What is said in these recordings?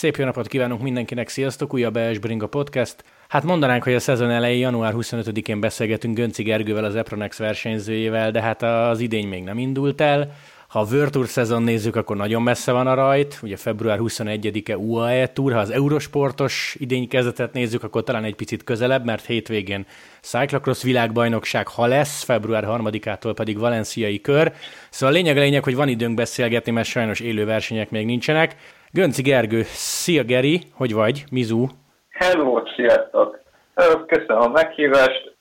Szép jó napot kívánunk mindenkinek, sziasztok, újabb ES Bringa Podcast. Hát mondanánk, hogy a szezon elején, január 25-én beszélgetünk Gönci Gergővel, az Epronex versenyzőjével, de hát az idény még nem indult el. Ha a World Tour szezon nézzük, akkor nagyon messze van a rajt. Ugye február 21-e UAE Tour, ha az Eurosportos idény kezdetet nézzük, akkor talán egy picit közelebb, mert hétvégén Cyclocross világbajnokság, ha lesz, február 3-ától pedig Valenciai kör. Szóval a lényeg a lényeg, hogy van időnk beszélgetni, mert sajnos élő versenyek még nincsenek. Gönci Gergő, szia Geri, hogy vagy? Mizu? Hello, sziasztok! Köszönöm a meghívást,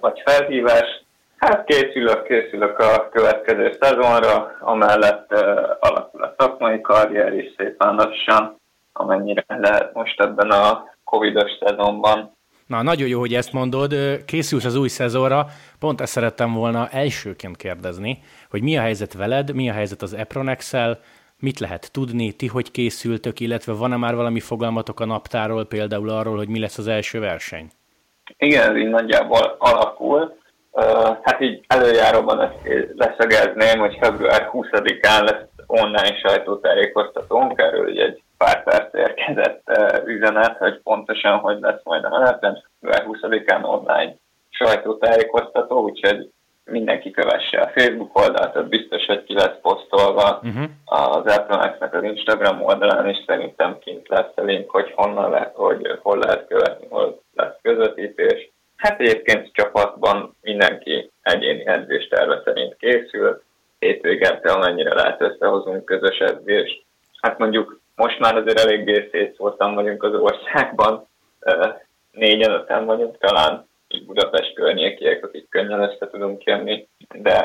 vagy felhívást. Hát készülök, készülök a következő szezonra, amellett alakul a szakmai karrier is szépen lassan, amennyire lehet most ebben a covidos szezonban. Na, nagyon jó, hogy ezt mondod. Készülsz az új szezonra. Pont ezt szerettem volna elsőként kérdezni, hogy mi a helyzet veled, mi a helyzet az Epronex-el, mit lehet tudni, ti hogy készültök, illetve van-e már valami fogalmatok a naptáról, például arról, hogy mi lesz az első verseny? Igen, ez így nagyjából alakul. Hát így előjáróban ezt leszögezném, hogy február 20-án lesz online sajtótájékoztatónk, erről ugye egy pár perc érkezett üzenet, hogy pontosan hogy lesz majd a menetem. Február 20-án online sajtótájékoztató, úgyhogy mindenki kövesse a Facebook oldalt, ott biztos, hogy ki lesz posztolva uh-huh. az Apple-nek az Instagram oldalán, és szerintem kint lesz a link, hogy honnan lehet, hogy hol lehet követni, hol lesz közvetítés. Hát egyébként csapatban mindenki egyéni edzésterve szerint készül, hétvégente amennyire lehet összehozunk közös edzést. Hát mondjuk most már azért eléggé szétszóltan vagyunk az országban, négyen, öten vagyunk talán, így Budapest környékiek, akik könnyen össze tudunk jönni, de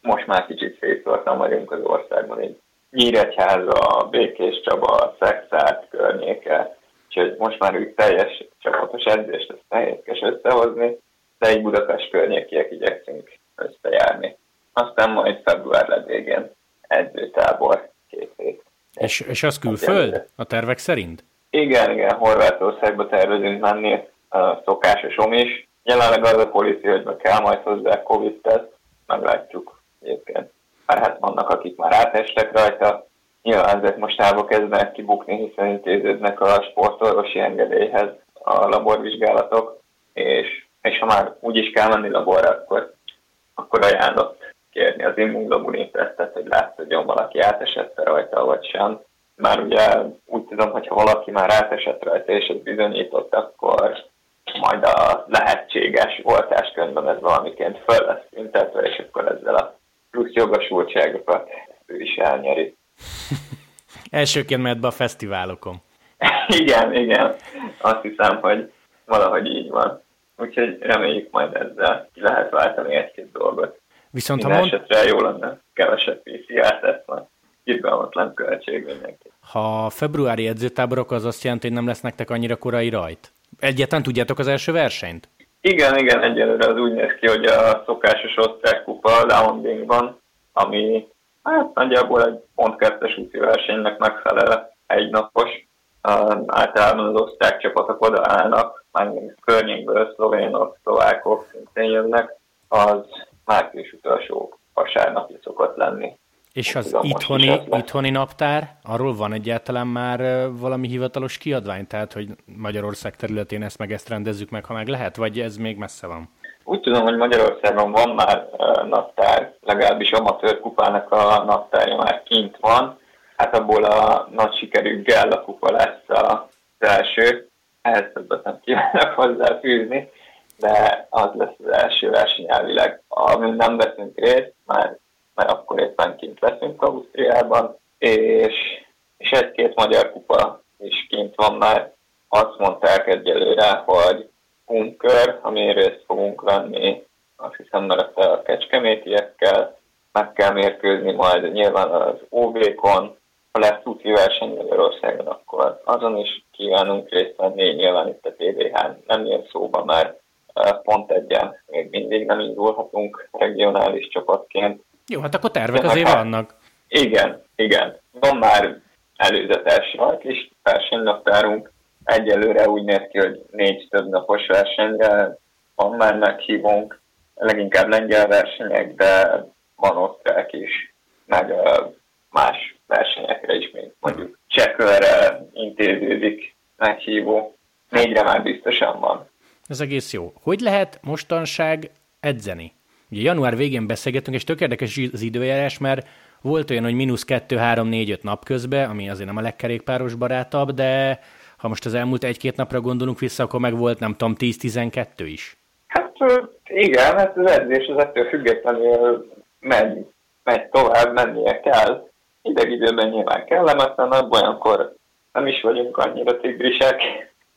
most már kicsit szétszóltan vagyunk az országban, így Nyíregyháza, Békés Csaba, Szexát környéke, úgyhogy most már úgy teljes csapatos edzést, ezt nehézkes összehozni, de egy Budapest környékiek igyekszünk összejárni. Aztán majd február végén edzőtábor két hét. És, és az külföld a tervek szerint? Igen, igen, Horvátországba tervezünk menni, szokásosom is. Jelenleg az a policy, hogy be kell majd hozzá Covid-teszt, meglátjuk egyébként. Már hát vannak, akik már átestek rajta, nyilván ezek mostában kezdenek kibukni, hiszen intéződnek a sportolvosi engedélyhez a laborvizsgálatok, és, és ha már úgy is kell menni laborra, akkor, akkor ajánlott kérni az immunglobulin tesztet, hogy látszódjon valaki átesett rajta, vagy sem. Már ugye úgy tudom, hogy ha valaki már átesett rajta, és ez bizonyított, akkor majd a lehetséges oltáskönyvben ez valamiként föl lesz szüntetve, és akkor ezzel a plusz jogosultságokat ő is elnyeri. Elsőként mehet be a fesztiválokon. igen, igen. Azt hiszem, hogy valahogy így van. Úgyhogy reméljük majd ezzel ki lehet váltani egy-két dolgot. Viszont Minden ha mond... esetre jó lenne, kevesebb PCR teszt van. Irgalmatlan költség mindenki. Ha februári edzőtáborok, az azt jelenti, hogy nem lesz nektek annyira korai rajt? Egyáltalán tudjátok az első versenyt? Igen, igen, egyelőre az úgy néz ki, hogy a szokásos osztrák kupa Laundingban, ami hát nagyjából egy pont kettes úti versenynek megfelel egynapos. Uh, általában az osztrák csapatok odaállnak, már környékből szlovénok, szlovákok szintén jönnek, az március utolsó vasárnapi szokott lenni. És az itthoni, itthoni naptár, arról van egyáltalán már valami hivatalos kiadvány? Tehát, hogy Magyarország területén ezt meg ezt rendezzük meg, ha meg lehet, vagy ez még messze van? Úgy tudom, hogy Magyarországon van már naptár, legalábbis amatőr kupának a naptárja már kint van. Hát abból a nagy sikerű Gella kupa lesz az első. Ehhez többet nem kívánok hozzáfűzni, de az lesz az első verseny elvileg. Amin nem veszünk részt, már mert akkor éppen kint leszünk Ausztriában, és, és egy-két magyar kupa is kint van már. Azt mondták egyelőre, hogy bunkör, ami részt fogunk venni, azt hiszem, mert a kecskemétiekkel meg kell mérkőzni majd nyilván az OB-kon, ha lesz úti verseny Magyarországon, akkor azon is kívánunk részt venni, nyilván itt a TVH nem jön szóba, mert pont egyen még mindig nem indulhatunk regionális csapatként, jó, hát akkor tervek azért hát, vannak. Igen, igen. Van már előzetes és versenynaptárunk. Egyelőre úgy néz ki, hogy négy több napos versenyre van már meghívónk, leginkább lengyel versenyek, de van osztrák is, meg más versenyekre is, mint mondjuk csekölre intéződik meghívó. Négyre már biztosan van. Ez egész jó. Hogy lehet mostanság edzeni? Ugye január végén beszélgettünk, és tök érdekes az időjárás, mert volt olyan, hogy mínusz 2, 3, 4, 5 nap közben, ami azért nem a legkerékpáros barátabb, de ha most az elmúlt egy-két napra gondolunk vissza, akkor meg volt, nem tudom, 10-12 is. Hát igen, hát az edzés az ettől függetlenül megy, megy tovább, mennie kell. Ideg időben nyilván kellemetlen, olyankor nem is vagyunk annyira tigrisek,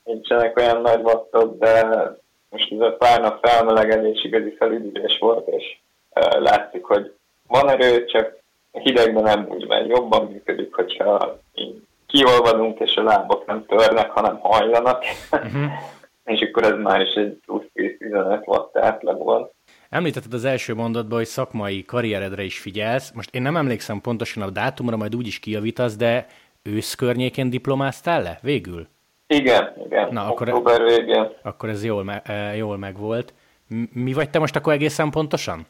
nincsenek olyan nagy vattok, de most ez a pár nap felmelegedés igazi felüdülés volt, és látszik, hogy van erő, csak hidegben nem úgy megy, jobban működik, hogyha kiolvadunk, és a lábok nem törnek, hanem hajlanak. Uh-huh. és akkor ez már is egy plusz 10-15 watt átlag volt. Említetted az első mondatban, hogy szakmai karrieredre is figyelsz. Most én nem emlékszem pontosan a dátumra, majd úgy is kijavítasz, de ősz környékén diplomáztál le végül? Igen, igen. Na, akkor, Október végén. Akkor ez jól, me, e, jól megvolt. Mi vagy te most akkor egészen pontosan?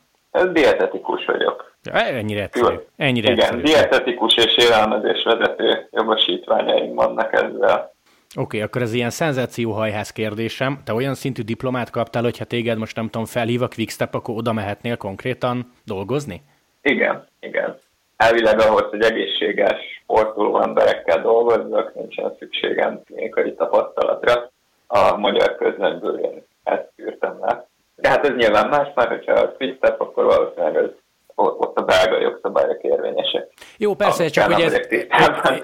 Dietetikus vagyok. Ja, ennyire egyszerű. Ennyire Igen, egyszerű. dietetikus és élelmezés vezető jogosítványaim vannak ezzel. Oké, okay, akkor ez ilyen szenzációhajház kérdésem. Te olyan szintű diplomát kaptál, hogyha téged most nem tudom, felhív a Quickstep, akkor oda mehetnél konkrétan dolgozni? Igen, igen. Elvileg ahhoz, hogy egészséges, sportoló emberekkel dolgozzak, nincsen szükségem klinikai tapasztalatra. A magyar közletből én ezt űrtem le. De hát ez nyilván más, mert hogyha a Quickstep, akkor valószínűleg ez ott a belga jogszabályok érvényesek. Jó, persze, csak hogy ez,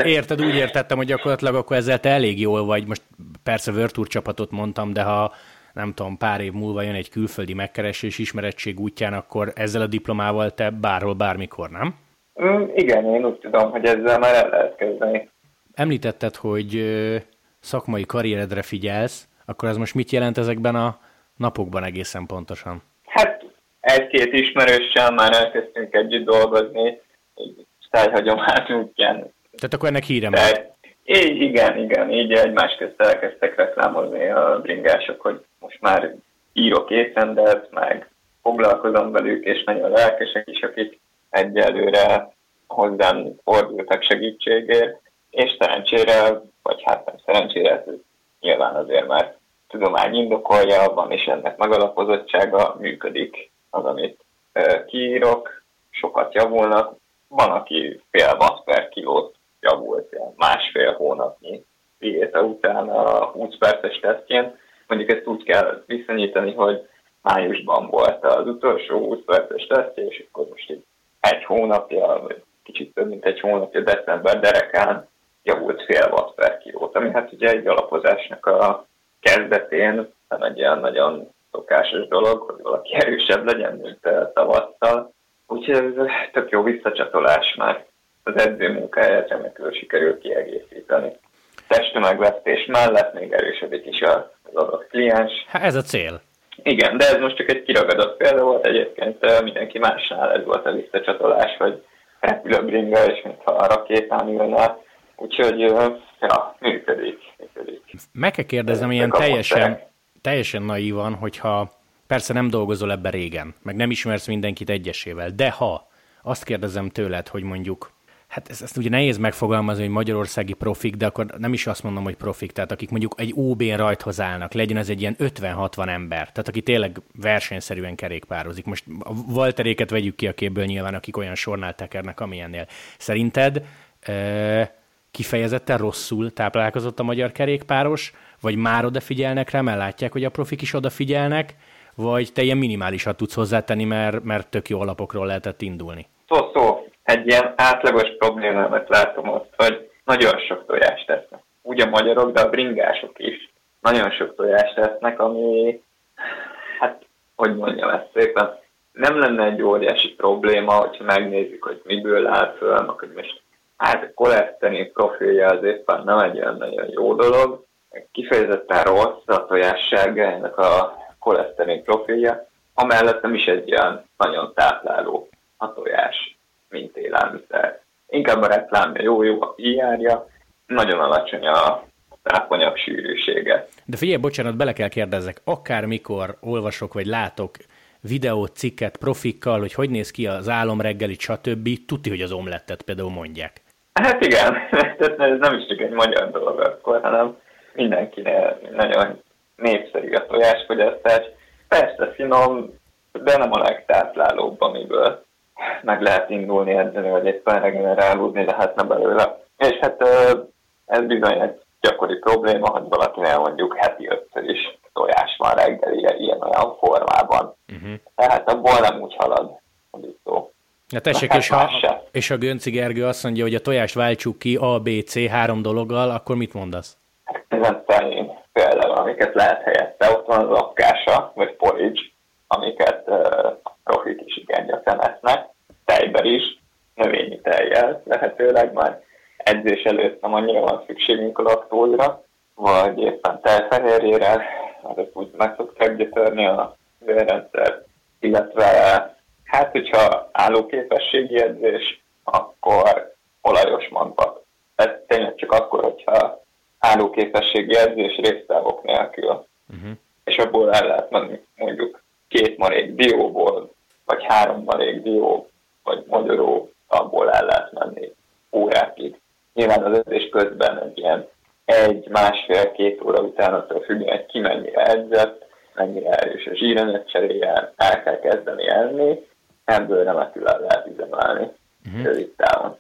érted, úgy értettem, hogy gyakorlatilag akkor ezzel te elég jól vagy, most persze Virtuur csapatot mondtam, de ha nem tudom, pár év múlva jön egy külföldi megkeresés ismerettség útján, akkor ezzel a diplomával te bárhol, bármikor, nem? Mm, igen, én úgy tudom, hogy ezzel már el lehet kezdeni. Említetted, hogy szakmai karrieredre figyelsz, akkor ez most mit jelent ezekben a napokban egészen pontosan? Hát egy-két ismerőssel már elkezdtünk együtt dolgozni, szájhagyomány útján. Tehát akkor ennek híre. Így, igen, igen, így egymás közt elkezdtek reklámozni a bringások, hogy most már írok étrendet, meg foglalkozom velük, és nagyon lelkesek is, akik egyelőre hozzám fordultak segítségért, és szerencsére, vagy hát nem szerencsére, ez nyilván azért már tudomány indokolja, van és ennek megalapozottsága, működik az, amit kiírok, sokat javulnak. Van, aki fél watt per kilót javult másfél hónapnyi diéta után a 20 perces tesztjén. Mondjuk ezt úgy kell viszonyítani, hogy májusban volt az utolsó 20 perces tesztje, és akkor most így egy hónapja, vagy kicsit több mint egy hónapja, december derekán javult fél watt per kilót, ami hát ugye egy alapozásnak a kezdetén nem egy ilyen nagyon szokásos dolog, hogy valaki erősebb legyen, mint tavasszal. Úgyhogy ez tök jó visszacsatolás már. Az edző munkáját remekül sikerül kiegészíteni. Testtömegvesztés mellett még erősödik is az adott kliens. Hát ez a cél. Igen, de ez most csak egy kiragadott példa volt, egyébként mindenki másnál ez volt a visszacsatolás, hogy repül a bringa, és mintha a rakétán ülne. Úgyhogy, ja, működik, működik. Meg kell kérdezem, ilyen teljesen, teljesen naívan, hogyha persze nem dolgozol ebbe régen, meg nem ismersz mindenkit egyesével, de ha azt kérdezem tőled, hogy mondjuk hát ezt, ezt ugye nehéz megfogalmazni, hogy magyarországi profik, de akkor nem is azt mondom, hogy profik, tehát akik mondjuk egy OB-n rajthoz állnak, legyen ez egy ilyen 50-60 ember, tehát aki tényleg versenyszerűen kerékpározik. Most a Walteréket vegyük ki a képből nyilván, akik olyan sornál tekernek, amilyennél. Szerinted e, kifejezetten rosszul táplálkozott a magyar kerékpáros, vagy már odafigyelnek rá, mert látják, hogy a profik is odafigyelnek, vagy te ilyen minimálisat tudsz hozzátenni, mert, mert tök jó alapokról lehetett indulni? Szó, szó egy ilyen átlagos problémámat látom ott, hogy nagyon sok tojást tesznek. Úgy a magyarok, de a bringások is nagyon sok tojást tesznek, ami, hát, hogy mondjam ezt szépen, nem lenne egy óriási probléma, hogyha megnézzük, hogy miből áll föl, hogy most hát a koleszterin profilja az éppen nem egy olyan nagyon jó dolog, kifejezetten rossz a tojássága ennek a koleszterin profilja, amellett nem is egy olyan nagyon tápláló a tojás mint élelmiszer. Inkább a reklámja jó, jó a PR-ja, nagyon alacsony a tápanyag sűrűsége. De figyelj, bocsánat, bele kell kérdezzek, akármikor olvasok vagy látok videót, cikket profikkal, hogy hogy néz ki az álom reggeli, stb. Tudti, hogy az omlettet például mondják. Hát igen, ez nem is csak egy magyar dolog akkor, hanem mindenkinél nagyon népszerű a tojásfogyasztás. Persze finom, de nem a legtáplálóbb, amiből meg lehet indulni edzeni, vagy éppen regenerálódni lehetne belőle. És hát ez bizony egy gyakori probléma, hogy valakinél mondjuk heti ötször is tojás van reggelire ilyen-olyan formában. Uh-huh. Tehát abból nem úgy halad a biztó. Ja, tessék, hát és, ha, és a Gönci Gergő azt mondja, hogy a tojást váltsuk ki A, B, C három dologgal, akkor mit mondasz? Ezen szerint például, amiket lehet helyette, ott van az apkása, vagy porridge, amiket uh, profik is igen gyakran esznek, tejben is, növényi tejjel lehetőleg már edzés előtt nem annyira van szükségünk a laktózra, vagy éppen tejfehérjére, azok úgy meg szokták gyötörni a vérrendszert, illetve hát, hogyha állóképességi edzés, akkor olajos magvat. Ez tényleg csak akkor, hogyha állóképességi edzés résztávok nélkül. Uh-huh. És abból el lehet menni mondjuk két marék dióból, vagy három marék dió, vagy magyaró, abból el lehet menni órákig. Nyilván az edzés közben egy ilyen egy, másfél-két óra után attól függően, hogy ki mennyire edzett, mennyire erős a zsírenet cseréje, el kell kezdeni enni, ebből remetül el lehet üzemelni uh-huh. rövid távon.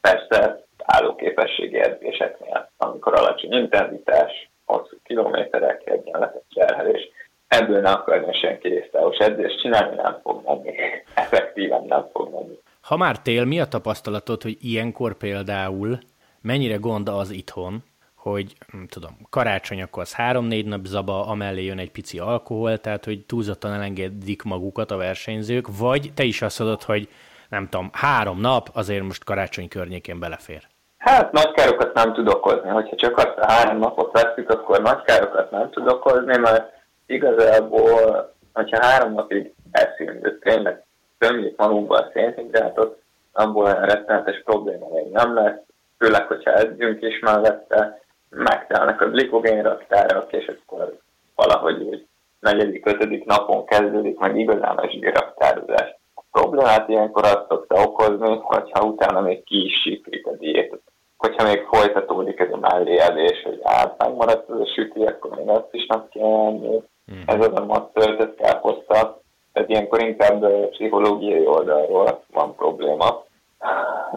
Persze állóképességi edzéseknél, amikor alacsony intenzitás, hosszú kilométerek, egyenletes terhelés, ebből ne akarja senki résztávos edzést csinálni, nem fog menni. Effektíven nem fog menni. Ha már tél, mi a tapasztalatod, hogy ilyenkor például mennyire gond az itthon, hogy tudom, karácsony akkor az három-négy nap zaba, amellé jön egy pici alkohol, tehát hogy túlzottan elengedik magukat a versenyzők, vagy te is azt adod, hogy nem tudom, három nap azért most karácsony környékén belefér. Hát nagy károkat nem tud okozni. Hogyha csak azt a három napot veszük, akkor nagy károkat nem tud okozni, mert igazából, hogyha három napig eszünk, de tényleg tömjük magunkba a szénhidrátot, abból olyan rettenetes probléma még nem lesz, főleg, hogyha edzünk is mellette, megtelnek a glikogén raktárak, és akkor valahogy úgy negyedik, ötödik napon kezdődik meg igazán a zsírraktározás. A problémát ilyenkor azt szokta okozni, hogyha utána még ki is siklik a diétet. Hogyha még folytatódik ez a melléjelés, hogy át megmaradt az a süti, akkor még azt is nem kell enni. Mm. Ez az a mat töltött káposzta, tehát ilyenkor inkább pszichológiai oldalról van probléma.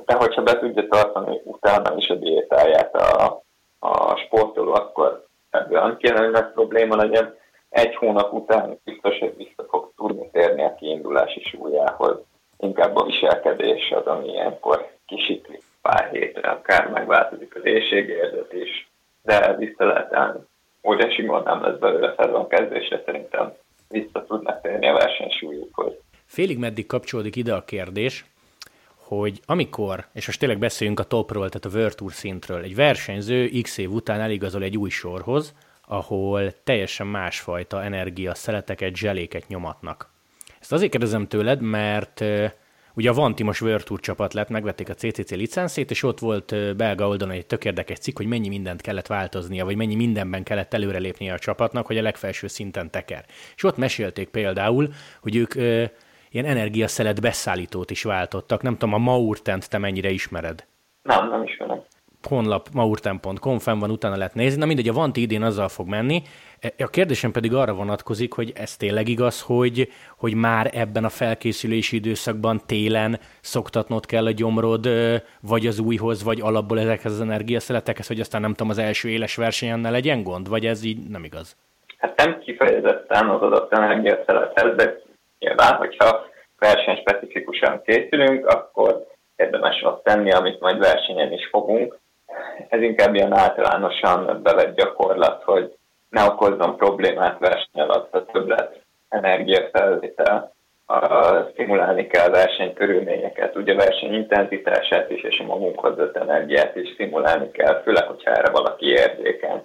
De hogyha be tudja tartani utána is a diétáját a, a sportoló, akkor ebből nem kéne, hogy probléma legyen. Egy hónap után biztos, hogy vissza fog tudni térni a kiindulási súlyához. Inkább a viselkedés az, ami ilyenkor kisiklik pár hétre, akár megváltozik az éjségérzet is, de vissza lehet állni. Óriási gond nem lesz belőle szezon kezdésre, szerintem vissza tudnak térni a versenysúlyukhoz. Félig meddig kapcsolódik ide a kérdés, hogy amikor, és most tényleg beszéljünk a topról, tehát a World Tour szintről, egy versenyző x év után eligazol egy új sorhoz, ahol teljesen másfajta energia szeleteket, zseléket nyomatnak. Ezt azért kérdezem tőled, mert ugye a Vantimos World Tour csapat lett, megvették a CCC licenszét, és ott volt belga oldalon egy tök érdekes cikk, hogy mennyi mindent kellett változnia, vagy mennyi mindenben kellett előrelépnie a csapatnak, hogy a legfelső szinten teker. És ott mesélték például, hogy ők ilyen energiaszelet beszállítót is váltottak. Nem tudom, a Maurtent te mennyire ismered? Nem, nem ismerem. Honlap maurten.com, fenn van, utána lehet nézni. Na mindegy, a Vanti idén azzal fog menni. A kérdésem pedig arra vonatkozik, hogy ez tényleg igaz, hogy, hogy már ebben a felkészülési időszakban télen szoktatnod kell a gyomrod, vagy az újhoz, vagy alapból ezekhez az energiaszeletekhez, hogy aztán nem tudom, az első éles versenyen ne legyen gond, vagy ez így nem igaz? Hát nem kifejezetten az adott energiaszelethez, de Nyilván, hogyha versenyspecifikusan készülünk, akkor érdemes azt tenni, amit majd versenyen is fogunk. Ez inkább ilyen általánosan bevett gyakorlat, hogy ne okozzon problémát verseny alatt a többlet energiafelvétel. Stimulálni kell versenykörülményeket, ugye verseny intenzitását is, és a magunkhoz adott energiát is stimulálni kell, főleg, hogyha erre valaki érzékeny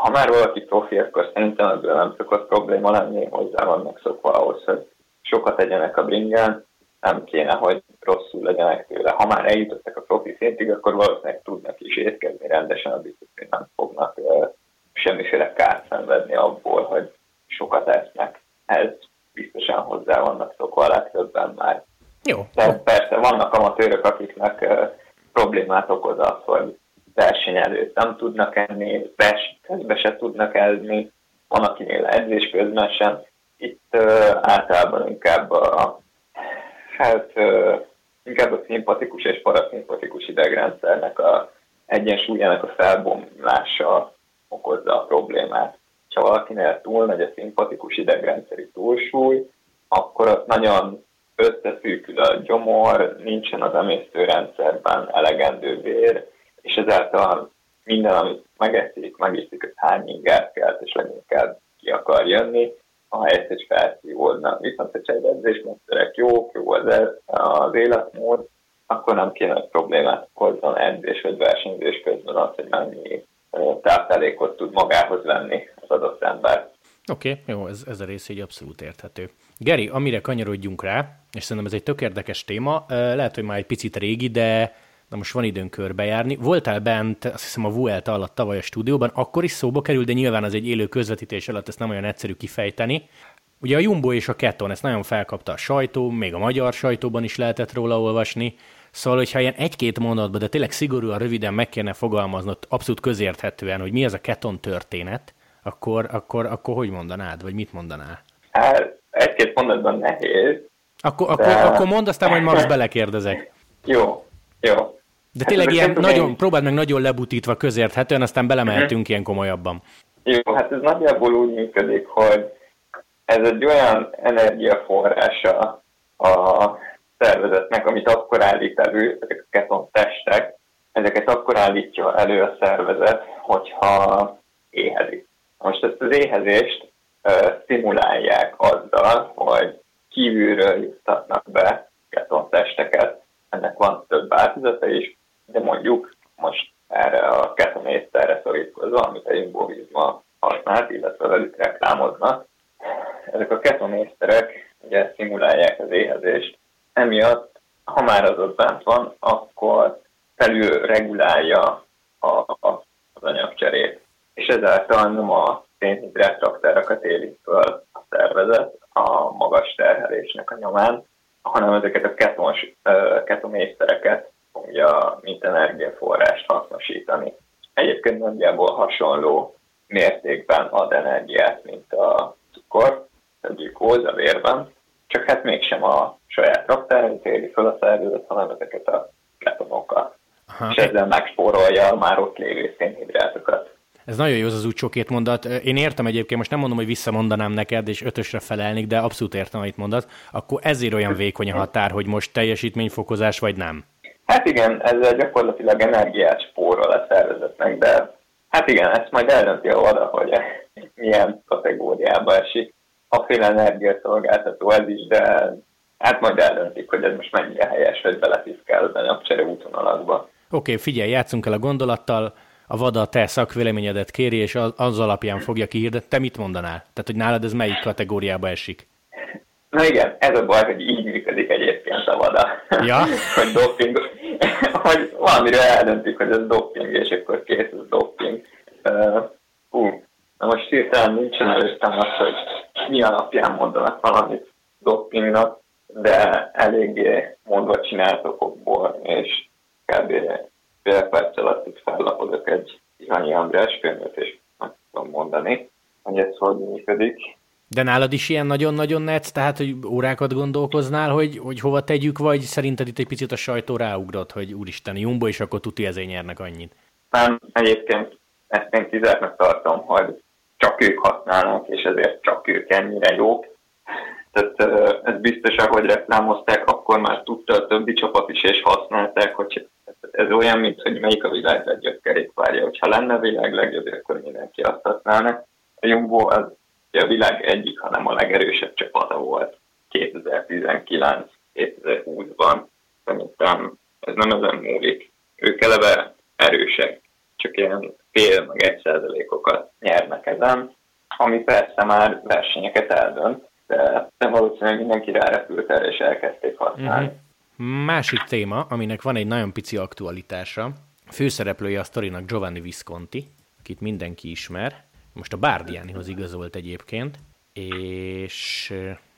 ha már valaki profi, akkor szerintem ebből nem szokott probléma lenni, hozzá vannak szokva ahhoz, hogy sokat tegyenek a bringán, nem kéne, hogy rosszul legyenek tőle. Ha már eljutottak a profi szintig, akkor valószínűleg tudnak is étkezni rendesen, a biztos, hogy nem fognak uh, semmiféle kárt szenvedni abból, hogy sokat esznek. Ez biztosan hozzá vannak szokva a legtöbben már. Jó. De persze vannak amatőrök, akiknek uh, problémát okoz az, hogy verseny előtt nem tudnak enni, versenybe se tudnak enni, van akinél edzés közben sem. Itt uh, általában inkább a, hát, inkább a szimpatikus és paraszimpatikus idegrendszernek a egyensúlyának a felbomlása okozza a problémát. Ha valakinél túl nagy a szimpatikus idegrendszeri túlsúly, akkor ott nagyon összeszűkül a gyomor, nincsen az emésztőrendszerben elegendő vér, és ezáltal minden, amit megeszik, megiszik, az hány ingert kelt, és leginkább ki akar jönni, a helyet is felszívódna. Viszont, hogyha egy edzésmódszerek jók, jó az, az életmód, akkor nem kéne, hogy problémát okozzon edzés vagy versenyzés közben az, hogy mennyi táplálékot tud magához venni az adott ember. Oké, okay, jó, ez, ez a rész így abszolút érthető. Geri, amire kanyarodjunk rá, és szerintem ez egy tök érdekes téma, lehet, hogy már egy picit régi, de na most van időn körbejárni. Voltál bent, azt hiszem a Vuelta alatt tavaly a stúdióban, akkor is szóba kerül, de nyilván az egy élő közvetítés alatt ezt nem olyan egyszerű kifejteni. Ugye a Jumbo és a Keton, ezt nagyon felkapta a sajtó, még a magyar sajtóban is lehetett róla olvasni. Szóval, hogyha ilyen egy-két mondatban, de tényleg szigorúan röviden meg kéne fogalmaznod, abszolút közérthetően, hogy mi ez a Keton történet, akkor, akkor, akkor hogy mondanád, vagy mit mondanál? Hát, egy-két mondatban nehéz. Akkor, de... akkor, akkor mondd, aztán majd Max belekérdezek. Jó, jó. De tényleg hát, ilyen nagyon, én... próbáld meg nagyon lebutítva közérthetően, aztán belemehetünk uh-huh. ilyen komolyabban. Jó, hát ez nagyjából úgy működik, hogy ez egy olyan energiaforrása a szervezetnek, amit akkor állít elő, ezek a keton testek, ezeket akkor állítja elő a szervezet, hogyha éhezik. Most ezt az éhezést uh, stimulálják azzal, hogy kívülről juttatnak be keton testeket. Ennek van több változata is, de mondjuk most erre a ketonészterre szorítkozva, amit a imbovizma használt, illetve velük reklámoznak. Ezek a ketonészterek ugye szimulálják az éhezést, emiatt, ha már az ott bent van, akkor felül regulálja a, a, az anyagcserét, és ezáltal nem a szénhidrát raktárakat éli föl a szervezet a magas terhelésnek a nyomán, hanem ezeket a ketons, ketomésztereket fogja, mint energiaforrást hasznosítani. Egyébként nagyjából hasonló mértékben ad energiát, mint a cukor, a glükóz a vérben, csak hát mégsem a saját raktáron téri föl a szervezet, hanem ezeket a ketonokat. Aha. És ezzel megspórolja a már ott lévő szénhidrátokat. Ez nagyon jó, az az úgy két mondat. Én értem egyébként, most nem mondom, hogy visszamondanám neked, és ötösre felelnék, de abszolút értem, amit mondat. Akkor ezért olyan vékony a határ, hogy most teljesítményfokozás, vagy nem? Hát igen, ezzel gyakorlatilag energiát spórol a szervezetnek, de hát igen, ezt majd eldönti a oda, hogy milyen kategóriába esik. A fél energiaszolgáltató ez is, de hát majd eldöntik, hogy ez most mennyire helyes, hogy belepiszkálni a csere útvonalakba. Oké, okay, figyelj, játszunk el a gondolattal, a VADA te szakvéleményedet kéri, és az, az alapján fogja kihirdetni. Te mit mondanál? Tehát, hogy nálad ez melyik kategóriába esik? Na igen, ez a baj, hogy így működik a VADA. Ja? hogy doping, hogy valamire eldöntik, hogy ez doping, és akkor kész, ez doping. Uh, uh, na most hirtelen nincsen előttem az, hogy mi alapján mondanak valamit dopingnak, de eléggé mondva csinált okokból, és kb. fél perc alatt itt fellapodok egy Ihanyi András könyvet, és meg tudom mondani, hogy ez hogy működik. De nálad is ilyen nagyon-nagyon netsz, tehát hogy órákat gondolkoznál, hogy, hogy hova tegyük, vagy szerinted itt egy picit a sajtó ráugrott, hogy úristen, Jumbo, és akkor tuti ezért nyernek annyit? Nem, egyébként ezt én kizártnak tartom, hogy csak ők használnak, és ezért csak ők ennyire jók. Tehát ez biztos, ahogy reklámozták, akkor már tudta a többi csapat is, és használták, hogy ez olyan, mint hogy melyik a világ legjobb kerékpárja. Hogyha lenne világ legjobb, akkor mindenki azt használna. A Jumbo az a világ egyik, hanem a legerősebb csapata volt 2019-2020-ban. Szerintem ez nem ezen múlik. Ők eleve erősek, csak ilyen fél meg egy százalékokat nyernek ezen, ami persze már versenyeket eldönt, de, de valószínűleg mindenki rárepült erre, és elkezdték használni. Mm-hmm. Másik téma, aminek van egy nagyon pici aktualitása, főszereplője a sztorinak Giovanni Visconti, akit mindenki ismer, most a Bárdiánihoz igazolt egyébként, és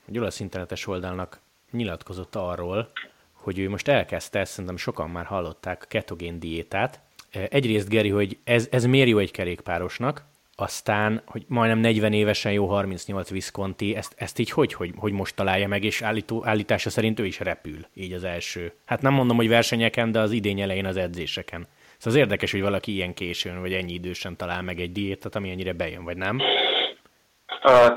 egy olasz internetes oldalnak nyilatkozott arról, hogy ő most elkezdte, ezt szerintem sokan már hallották, a ketogén diétát. Egyrészt, Geri, hogy ez, ez miért jó egy kerékpárosnak, aztán, hogy majdnem 40 évesen jó 38 Visconti, ezt, ezt így hogy, hogy, hogy most találja meg, és állító, állítása szerint ő is repül, így az első. Hát nem mondom, hogy versenyeken, de az idény elején az edzéseken. Szóval az érdekes, hogy valaki ilyen későn, vagy ennyi idősen talál meg egy diétát, ami ennyire bejön, vagy nem?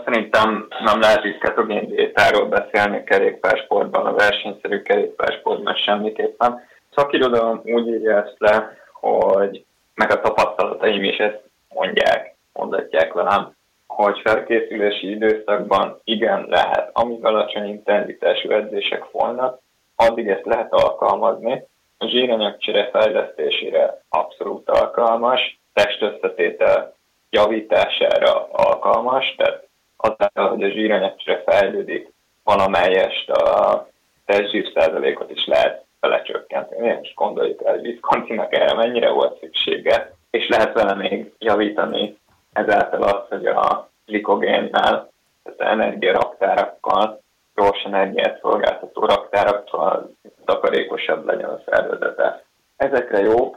Szerintem nem lehet itt ketogén diétáról beszélni kerékpársportban, a versenyszerű kerékpársportban semmiképpen. Szakirodalom úgy írja ezt le, hogy meg a tapasztalataim is ezt mondják, mondatják velem, hogy felkészülési időszakban igen lehet, amíg alacsony intenzitású edzések folynak, addig ezt lehet alkalmazni. A zsíranyagcsere fejlesztésére abszolút alkalmas, testösszetétel javítására alkalmas, tehát azáltal, hogy a zsíranyagcsere fejlődik, valamelyest a testzsír százalékot is lehet belecsökkenteni. Most gondoljuk el, hogy Wisconsinnak erre mennyire volt szüksége, és lehet vele még javítani ezáltal az, hogy a glikogénnel, tehát energiaraktárakkal, gyors energiát szolgáltató raktárakkal takarékosabb legyen a szervezete. Ezekre jó,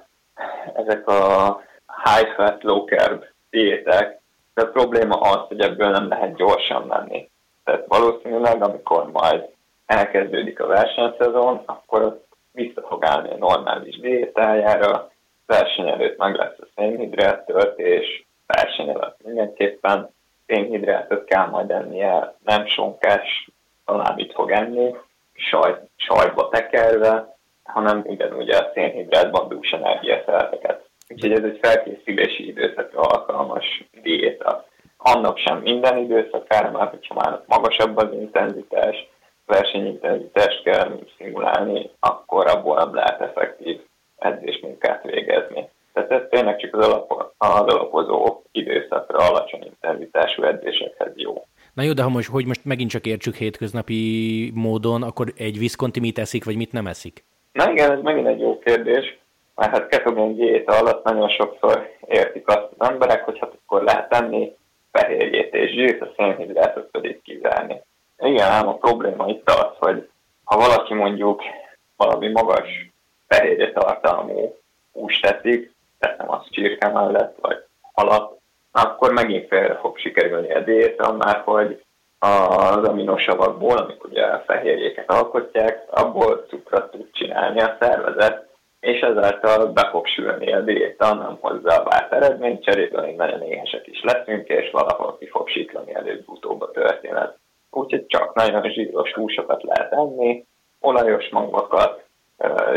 ezek a high fat, low carb diétek, de a probléma az, hogy ebből nem lehet gyorsan menni. Tehát valószínűleg, amikor majd elkezdődik a versenyszezon, akkor vissza fog állni a normális diétájára, verseny előtt meg lesz a szénhidrát töltés, verseny alatt mindenképpen szénhidrátot kell majd ennie, nem sonkás mit fog enni, saj, sajtba tekerve, hanem ugyanúgy a szénhidrátban dús energiaszereteket. Úgyhogy ez egy felkészülési időszakra alkalmas diéta. Annak sem minden időszakára, mert hogyha már magasabb az intenzitás, versenyintenzitást kell szimulálni, akkor abból nem lehet effektív edzésmunkát végezni. Tehát ez tényleg csak az, alap, az alapozó időszakra alacsony intenzitású edzésekhez jó. Na jó, de ha most, hogy most megint csak értsük hétköznapi módon, akkor egy Visconti mit eszik, vagy mit nem eszik? Na igen, ez megint egy jó kérdés, mert hát ketogén diéta alatt nagyon sokszor értik azt az emberek, hogy hát akkor lehet tenni fehérjét és zsírt, a szénhidrátot pedig kizárni. Igen, ám a probléma itt az, hogy ha valaki mondjuk valami magas fehérje tartalmú húst teszik, teszem azt csirke mellett, vagy halat, akkor megint félre fog sikerülni a diéta, mert hogy az aminosavakból, amik ugye a fehérjéket alkotják, abból cukrot tud csinálni a szervezet, és ezáltal be fog sülni a diéta, nem hozzá a várt eredményt, cserében még nagyon éhesek is leszünk, és valahol ki fog siklani előbb-utóbb a történet. Úgyhogy csak nagyon zsíros húsokat lehet enni, olajos magvakat,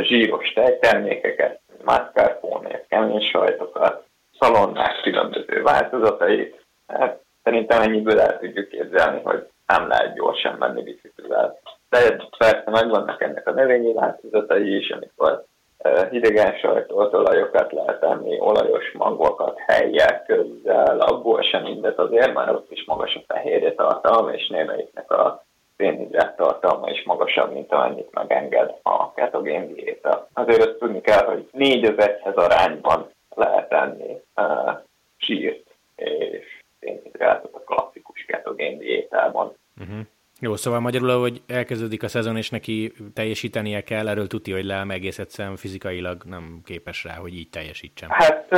zsíros tejtermékeket, mascarpone, kemény sajtokat, szalonnák különböző változatait. Hát, szerintem ennyiből el tudjuk képzelni, hogy nem lehet gyorsan menni biciklivel. De persze megvannak ennek a növényi változatai is, amikor hidegen sajtolt olajokat lehet enni, olajos magvakat, helyek közzel, abból sem mindet azért, már ott is magas a fehérje tartalma, és némelyiknek a szénhidrát tartalma is magasabb, mint amennyit megenged a ketogén diéta. Azért azt tudni kell, hogy 4 az 1 arányban lehet enni uh, sírt és szénhidrátot a klasszikus ketogén diétában. Uh-huh. Jó, szóval magyarul, hogy elkezdődik a szezon, és neki teljesítenie kell, erről tudja, hogy le egész egyszerűen fizikailag nem képes rá, hogy így teljesítsen. Hát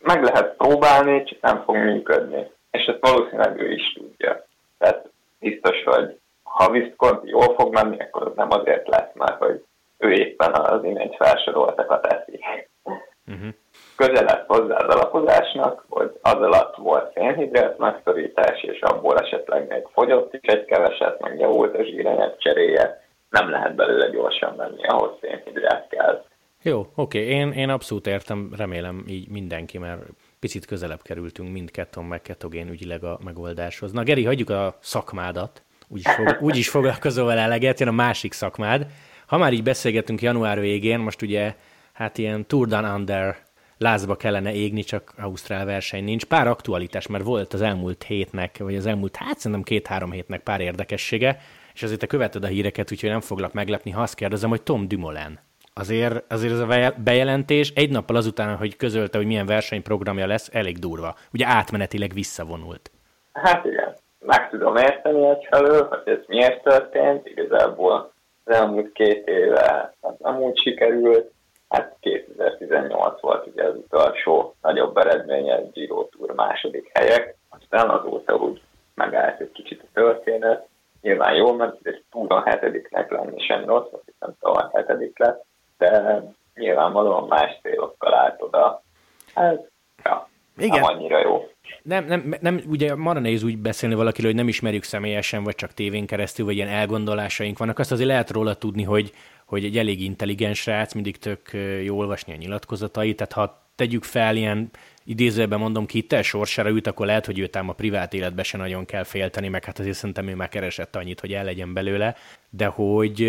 meg lehet próbálni, csak nem fog működni. És ezt valószínűleg ő is tudja. Tehát biztos, hogy ha Visconti jól fog menni, akkor az nem azért lesz, mert hogy ő éppen az imént felsoroltakat eszi. Uh-huh. Közelebb hozzá az alapozásnak, hogy az alatt volt szénhidrát megszorítás, és abból esetleg még fogyott is egy keveset, meg javult a zsíranyag cseréje, nem lehet belőle gyorsan menni, ahhoz szénhidrát kell. Jó, oké, okay. én, én abszolút értem, remélem így mindenki, mert picit közelebb kerültünk mind keton meg ketogén ügyileg a megoldáshoz. Na Geri, hagyjuk a szakmádat, úgyis, fog, úgyis foglalkozol vele eleget, jön a másik szakmád. Ha már így beszélgetünk január végén, most ugye hát ilyen Tour Down Under lázba kellene égni, csak Ausztrál verseny nincs. Pár aktualitás, mert volt az elmúlt hétnek, vagy az elmúlt, hát szerintem két-három hétnek pár érdekessége, és azért te követed a híreket, úgyhogy nem foglak meglepni, ha azt kérdezem, hogy Tom Dumoulin. Azért, azért ez a bejelentés egy nappal azután, hogy közölte, hogy milyen versenyprogramja lesz, elég durva. Ugye átmenetileg visszavonult. Hát igen meg tudom érteni egyfelől, hogy ez miért történt, igazából az elmúlt két éve az amúgy sikerült, hát 2018 volt ugye az utolsó nagyobb eredménye, Giro Tour második helyek, aztán azóta úgy megállt egy kicsit a történet, nyilván jól ment, egy túron hetediknek lenni sem rossz, azt hiszem tavaly hetedik lett, de nyilvánvalóan más célokkal állt oda. Hát, ja, Igen. nem annyira jó. Nem, nem, nem, ugye marra nehéz úgy beszélni valakiről, hogy nem ismerjük személyesen, vagy csak tévén keresztül, vagy ilyen elgondolásaink vannak. Azt azért lehet róla tudni, hogy, hogy egy elég intelligens srác, mindig tök jó olvasni a nyilatkozatai, tehát ha tegyük fel ilyen idézőben mondom ki, te sorsára ült, akkor lehet, hogy őt ám a privát életbe se nagyon kell félteni, meg hát azért szerintem ő már keresett annyit, hogy el legyen belőle, de hogy,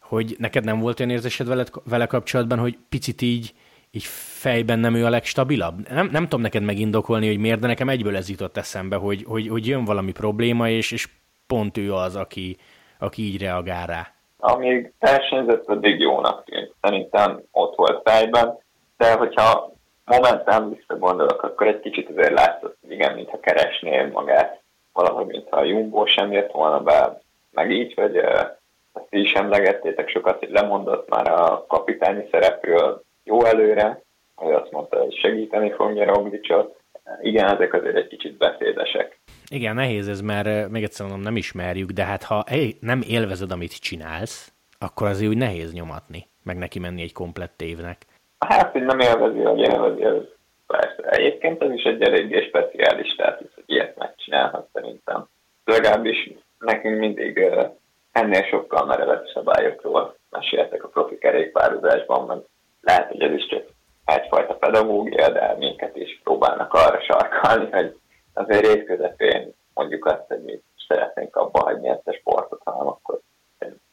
hogy neked nem volt olyan érzésed vele, vele kapcsolatban, hogy picit így, így fejben nem ő a legstabilabb? Nem, nem tudom neked megindokolni, hogy miért, de nekem egyből ez jutott eszembe, hogy, hogy, hogy jön valami probléma, és, és pont ő az, aki, aki így reagál rá. Amíg versenyzett, addig jónak tűnt. Szerintem ott volt fejben, de hogyha momentán visszagondolok, akkor egy kicsit azért látszott, hogy igen, mintha keresnél magát, valahogy, mintha a Jumbo sem jött volna be, meg így, hogy ezt is emlegettétek sokat, hogy lemondott már a kapitányi szerepről jó előre, hogy azt mondta, hogy segíteni fogja Roglicsot. Igen, ezek azért egy kicsit beszédesek. Igen, nehéz ez, mert még egyszer mondom, nem ismerjük, de hát ha nem élvezed, amit csinálsz, akkor azért úgy nehéz nyomatni, meg neki menni egy komplett évnek. Hát, hogy nem élvezi, hogy élvezi, ez persze. Egyébként ez is egy eléggé speciális státusz, hogy ilyet megcsinálhat szerintem. Legalábbis nekünk mindig ennél sokkal merevebb szabályokról meséltek a profi kerékpározásban, mert lehet, hogy ez is csak egyfajta pedagógia, de minket is próbálnak arra sarkalni, hogy azért rész közepén mondjuk azt, hogy mi szeretnénk abba hagyni ezt a sportot, hanem akkor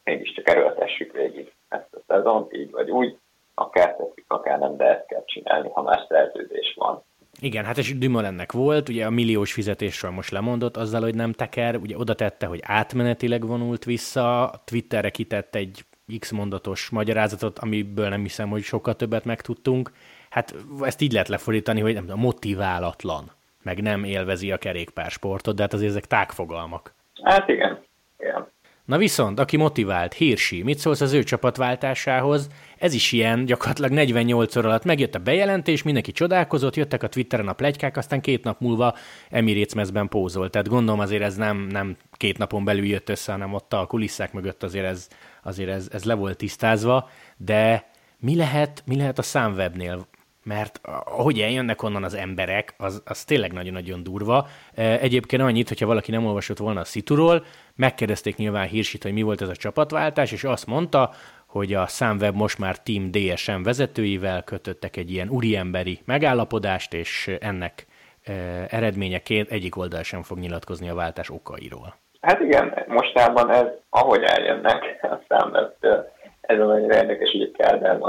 mégiscsak erőltessük végig ezt a szezont, így vagy úgy, akár tetszik, akár nem, de ezt kell csinálni, ha más szerződés van. Igen, hát és Dumoulin-nek volt, ugye a milliós fizetésről most lemondott azzal, hogy nem teker, ugye oda tette, hogy átmenetileg vonult vissza, Twitterre kitett egy x mondatos magyarázatot, amiből nem hiszem, hogy sokkal többet megtudtunk. Hát ezt így lehet lefordítani, hogy nem tudom, motiválatlan, meg nem élvezi a kerékpársportot, de hát azért ezek tágfogalmak. Hát igen, igen. Na viszont, aki motivált, Hirsi, mit szólsz az ő csapatváltásához? Ez is ilyen, gyakorlatilag 48 óra alatt megjött a bejelentés, mindenki csodálkozott, jöttek a Twitteren a plegykák, aztán két nap múlva Emirates mezben pózolt. Tehát gondolom azért ez nem, nem két napon belül jött össze, hanem ott a kulisszák mögött azért ez, azért ez, ez le volt tisztázva, de mi lehet, mi lehet a számwebnél? Mert ahogy eljönnek onnan az emberek, az, az tényleg nagyon-nagyon durva. E, egyébként annyit, hogyha valaki nem olvasott volna a Situról, megkérdezték nyilván Hírsit, hogy mi volt ez a csapatváltás, és azt mondta, hogy a Számweb most már Team DSM vezetőivel kötöttek egy ilyen úriemberi megállapodást, és ennek e, eredményeként egyik oldal sem fog nyilatkozni a váltás okairól. Hát igen, mostában ez, ahogy eljönnek a Számwebtől, ez az annyira érdekes, hogy a Kádár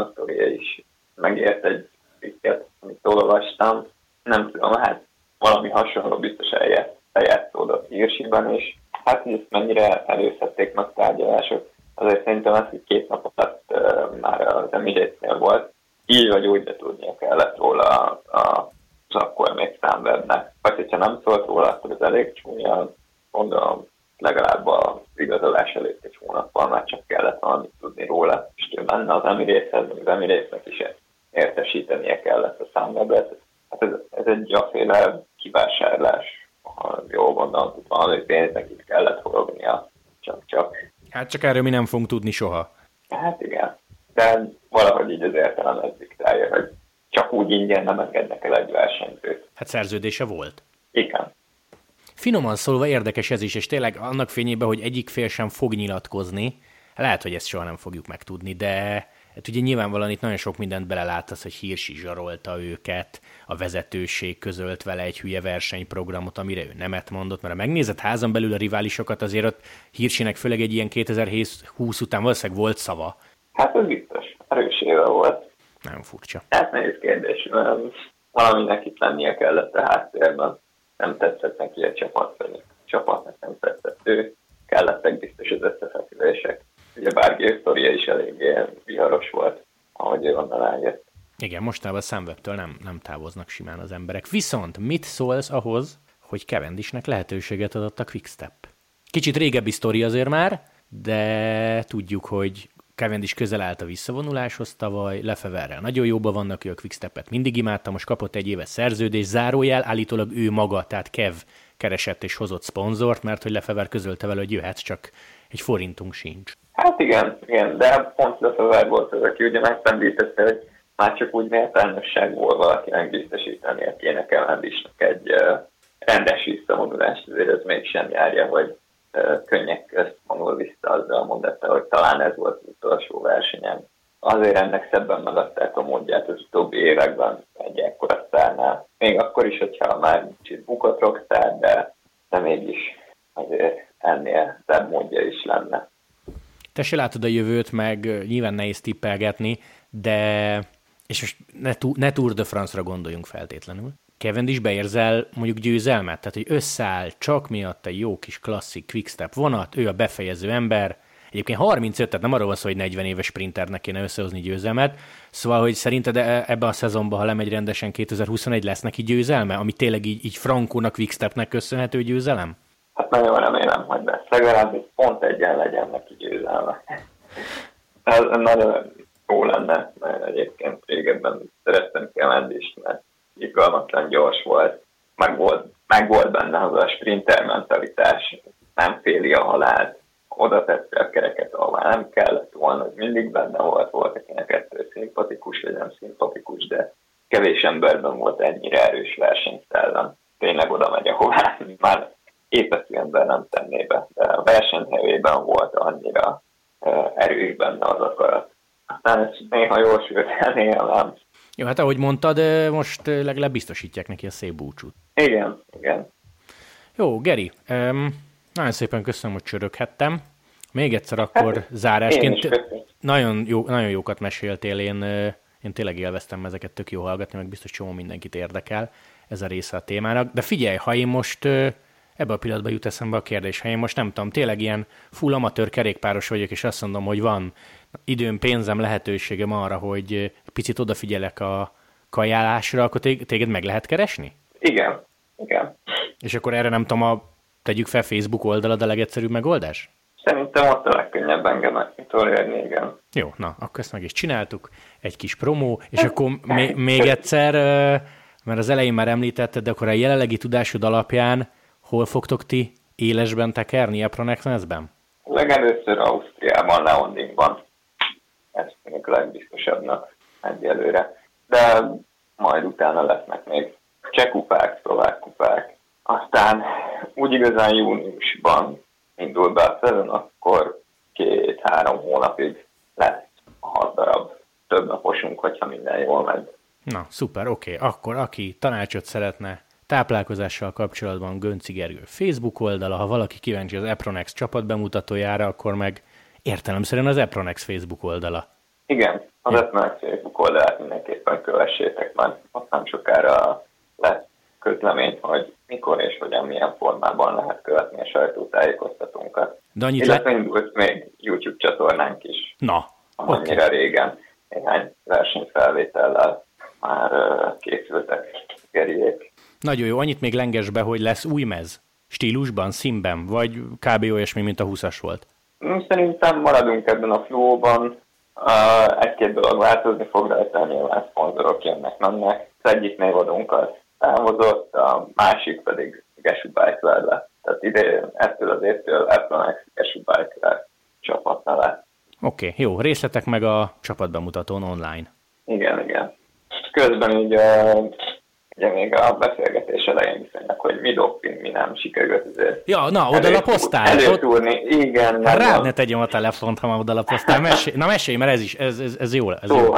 is megért egy cikket, amit olvastam, nem tudom, hát valami hasonló biztos eljátszódott Hirsiben, és hát hogy ezt mennyire előszedték meg tárgyalások, azért szerintem ez, hogy két nap alatt uh, már az emirates volt, így vagy úgy, de tudnia kellett róla a, az akkor még számwebnek. Vagy hogyha nem szólt róla, akkor az elég csúnya, gondolom legalább a igazolás előtt egy hónappal már csak kellett valamit tudni róla, és ő menne az Emirateshez, az Emiratesnek is értesítenie kellett a számwebet. Hát ez, ez egy gyaféle kivásárlás, ha jól gondolom, valami pénznek itt kellett forognia, csak-csak. Hát csak erről mi nem fogunk tudni soha. Hát igen, de valahogy így az értelem ez diktálja, hogy csak úgy ingyen nem engednek el egy versenyzőt. Hát szerződése volt. Igen. Finoman szólva érdekes ez is, és tényleg annak fényében, hogy egyik fél sem fog nyilatkozni, lehet, hogy ezt soha nem fogjuk megtudni, de Hát ugye nyilvánvalóan itt nagyon sok mindent belelátasz, hogy Hirsi zsarolta őket, a vezetőség közölt vele egy hülye versenyprogramot, amire ő nemet mondott, mert ha megnézed házon belül a riválisokat, azért ott Hirsinek főleg egy ilyen 2020 után valószínűleg volt szava. Hát ez biztos, erős éve volt. Nem furcsa. Hát nehéz kérdés, valaminek itt lennie kellett a háttérben. Nem tetszett neki a csapat, vagy csapatnak nem tetszett ő. Kellettek biztos az összefekülések ugye bárki sztoria is eléggé viharos volt, ahogy ő onnan eljött. Igen, mostában a szemwebtől nem, nem távoznak simán az emberek. Viszont mit szólsz ahhoz, hogy Kevendisnek lehetőséget adott a Quickstep? Kicsit régebbi sztori azért már, de tudjuk, hogy is közel állt a visszavonuláshoz tavaly, Lefeverrel nagyon jóban vannak, ő a Quickstep-et mindig imádta, most kapott egy éves szerződés, zárójel, állítólag ő maga, tehát Kev keresett és hozott szponzort, mert hogy Lefever közölte vele, hogy jöhetsz, csak egy forintunk sincs. Hát igen, igen, de pont Lefever volt az, aki ugye megszendítette, hogy már csak úgy méltányosságból valakinek biztosítania kéne Kevendisnek egy rendes visszavonulást, azért ez mégsem járja, hogy könnyek közt vonul vissza azzal mondatta, hogy talán ez volt az utolsó versenyen. Azért ennek szebben megadták a módját az utóbbi években egy ekkora szárnál. Még akkor is, hogyha már kicsit bukott rockstar, de, de mégis azért ennél szebb módja is lenne. Te se látod a jövőt, meg nyilván nehéz tippelgetni, de és most ne, ne Tour de France-ra gondoljunk feltétlenül. Kevin is beérzel mondjuk győzelmet, tehát hogy összeáll csak miatt egy jó kis klasszik quickstep vonat, ő a befejező ember, Egyébként 35, tehát nem arról van szó, hogy 40 éves sprinternek kéne összehozni győzelmet. Szóval, hogy szerinted e- ebbe a szezonban, ha lemegy rendesen 2021, lesz neki győzelme, ami tényleg így, így Frankónak, Quickstepnek köszönhető győzelem? Hát nagyon remélem, hogy lesz. Legalább pont egyen legyen neki győzelme. Ez nagyon jó lenne, mert egyébként régebben szerettem is, mert igazatlan gyors volt, meg volt, meg volt benne az a sprinter mentalitás, nem féli a halált, oda tette a kereket, ahová nem kellett volna, hogy mindig benne volt, volt, akinek ettől szimpatikus vagy nem szimpatikus, de kevés emberben volt ennyire erős versenyszellem. Tényleg oda megy, ahová már épeszű ember nem tenné be, de a versenyhelyében volt annyira erős benne az akarat. Aztán ez néha jól sült el, néha nem. Jó, hát ahogy mondtad, most legalább biztosítják neki a szép búcsút. Igen, igen. Jó, Geri, um, nagyon szépen köszönöm, hogy csöröghettem. Még egyszer akkor hát, zárásként. Nagyon, jó, nagyon jókat meséltél, én, én tényleg élveztem ezeket, tök jó hallgatni, meg biztos csomó mindenkit érdekel ez a része a témának. De figyelj, ha én most ebbe a pillanatban jut eszembe a kérdés, ha én most nem tudom, tényleg ilyen full amatőr kerékpáros vagyok, és azt mondom, hogy van időm, pénzem, lehetőségem arra, hogy picit odafigyelek a kajálásra, akkor téged meg lehet keresni? Igen, igen. És akkor erre nem tudom, a, tegyük fel Facebook oldalad a legegyszerűbb megoldás? Szerintem ott a legkönnyebb engem utolérni, igen. Jó, na, akkor ezt meg is csináltuk. Egy kis promó, és akkor még, még egyszer, mert az elején már említetted, de akkor a jelenlegi tudásod alapján hol fogtok ti élesben tekerni a Pronexnezben? Legelőször Ausztriában, Leondingban. Ez tűnik a legbiztosabbnak egyelőre. De majd utána lesznek még cseh kupák, szlovák kupák. Aztán úgy igazán júniusban indul be a szezon, akkor két-három hónapig lesz hat darab több naposunk, hogyha minden jól megy. Na, szuper, oké. Okay. Akkor aki tanácsot szeretne táplálkozással kapcsolatban Gönci Gergő Facebook oldala, ha valaki kíváncsi az Epronex csapat bemutatójára, akkor meg értelemszerűen az Epronex Facebook oldala. Igen, az ja. Epronex Facebook oldalát mindenképpen kövessétek, mert ott nem sokára lesz közlemény, hogy mikor és hogyan, milyen formában lehet követni a sajtótájékoztatónkat. De annyit Illetve le... indult még YouTube csatornánk is. Na, Annyira okay. régen néhány versenyfelvétellel már készültek Geriék. Nagyon jó, annyit még lenges be, hogy lesz új mez? Stílusban, színben, vagy kb. olyasmi, mint a 20-as volt? Mm, szerintem maradunk ebben a flóban. Egy-két dolog változni fog rajta, nyilván szponzorok jönnek, mennek. Az egyik névadónkat távozott, a másik pedig Gesu Bike lett. Tehát ide ettől az évtől Applenex Gesu Bike csapat neve. Oké, okay, jó. Részletek meg a csapatbemutatón online. Igen, igen. Közben így a, ugye még a beszélgetés elején viszonylag, hogy mi doping, mi nem sikerült azért. Ja, na, oda lapoztál? Előtúrni, igen. Hát rád ne tegyem a telefont, ha már oda lapoztál. Mesélj, na mesélj, mert ez is, ez, ez, ez jó. Ez jó.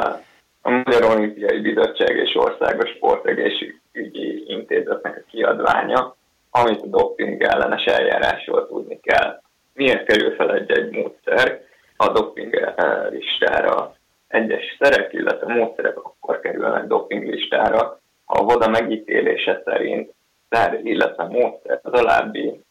A Magyar Olimpiai Bizottság és Országos Sportegészségügyi Intézetnek a kiadványa, amit a doping ellenes eljárásról tudni kell. Miért kerül fel egy-egy módszer a doping listára? Egyes szerek, illetve módszerek akkor kerülnek doping listára, a voda megítélése szerint szer, illetve módszer az alábbi,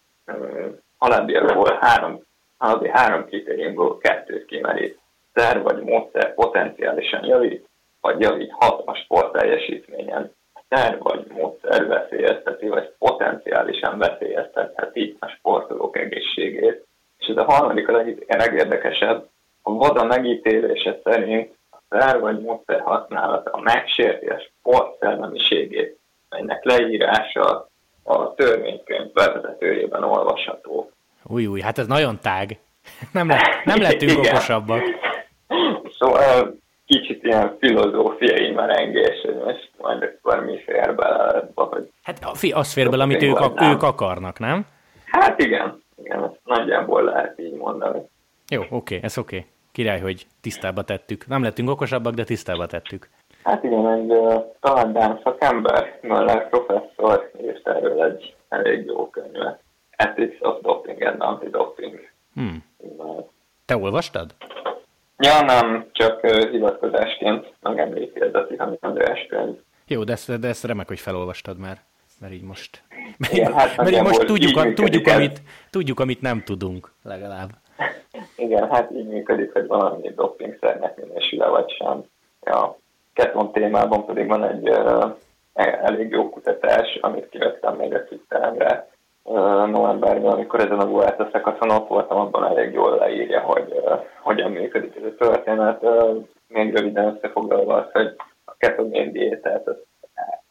alábbiakból három, alábbi három kritériumból kettőt kimerít. Szer vagy módszer potenciálisan javít, vagy javíthat a sport teljesítményen. Szer vagy módszer veszélyezteti, vagy potenciálisan veszélyeztetheti a sportolók egészségét, és ez a harmadik a legérdekesebb, a vada megítélése szerint szer vagy módszer használata megsérti a sportszellemiségét, melynek leírása a törvénykönyv bevezetőjében olvasható. Új, új, hát ez nagyon tág. Nem, lett, nem lettünk okosabbak. Szóval kicsit ilyen filozófiai merengés, hogy most majd akkor mi fér bele hogy... Hát az fér bele, amit ők, ők akarnak, nem? Hát igen, igen, ezt nagyjából lehet így mondani. Jó, oké, okay, ez oké. Okay. Király, hogy tisztába tettük. Nem lettünk okosabbak, de tisztába tettük. Hát igen, egy uh, talán szakember, Möller professzor írt erről egy elég jó könyvet. Ethics of Doping and Anti-Doping. Hmm. Te olvastad? Ja, nem, csak uh, hivatkozásként megemlíti ez a Tihan András könyv. Jó, de ezt, de ezt remek, hogy felolvastad már, mert így most, mert, Igen, hát mert így most tudjuk, a, tudjuk, amit, tudjuk, amit nem tudunk, legalább. Igen, hát így működik, hogy valami dopingszernek minősül vagy sem. Ja, keton témában pedig van egy uh, elég jó kutatás, amit kivettem még a Twitteremre uh, novemberben, amikor ezen a Vuelta szakaszon ott voltam, abban elég jól leírja, hogy hogyan működik ez a történet. Uh, még röviden összefoglalva az, hogy a ketogén diétát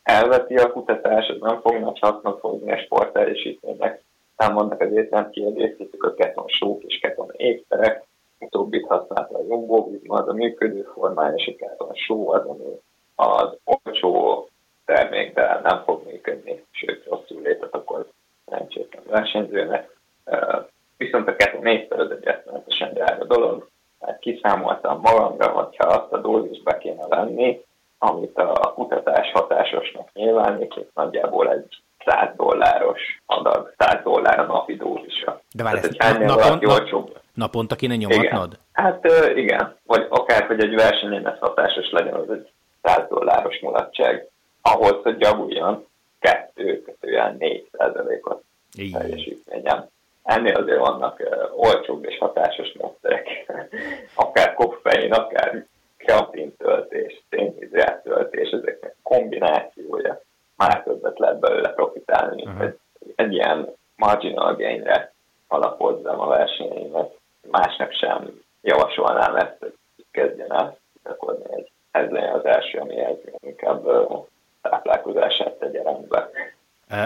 elveti a kutatás, az nem fognak hasznot hozni a sporteljesítménynek. Támadnak az étrend kiegészítők a ketonsók és keton ékszerek, utóbbit használta a jobbóvizma, az a működő formája, és a keton só az, ami az olcsó terméktel nem fog működni, sőt rosszul lépett, akkor szerencsétlen versenyzőnek. Viszont a kettő négyszer az egy eszméletesen drága dolog, mert kiszámoltam magamra, hogyha azt a dózist be kéne venni, amit a kutatás hatásosnak nyilvánít, és nagyjából egy 100 dolláros adag, 100 dollár a napi dózisa. De várj, ezt napon, nap, naponta kéne nyomatnod? Igen. Hát igen, vagy akár, hogy egy versenyen ez hatásos legyen, az egy 100 dolláros mulatság. Ahhoz, hogy javuljon, 2 kötően 4 százalékot teljesítményem. Ennél azért vannak olcsóbb és hatásos módszerek, akár koffein, akár kreatin töltés, szénhidrát töltés, ezeknek kombinációja már többet lehet belőle profitálni, uh-huh. egy, egy ilyen gainre alapozzam a versenyeimet. Másnak sem javasolnám ezt, hogy kezdjen el gyakorlni, egy ez legyen az első, ami ez inkább táplálkozását tegye rendbe.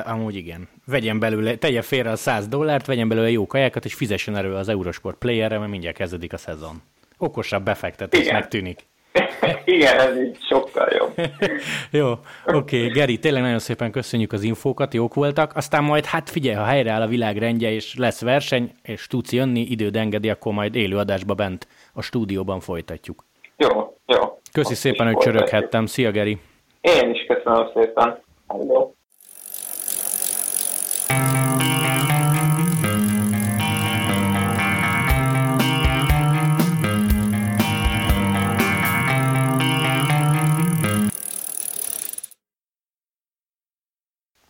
Amúgy igen. Vegyen belőle, tegye félre a 100 dollárt, vegyen belőle jó kajákat, és fizessen erről az Eurosport playerre, mert mindjárt kezdődik a szezon. Okosabb befektetés megtűnik. Igen, ez így jobb. Jó, oké, okay. Geri, tényleg nagyon szépen köszönjük az infókat, jók voltak. Aztán majd, hát figyelj, ha helyreáll a világrendje, és lesz verseny, és tudsz jönni, időd engedi, akkor majd élőadásba bent a stúdióban folytatjuk. Jó, jó. Köszi Most szépen, hogy csöröghettem. Szia, Geri! Én is köszönöm szépen. Hello.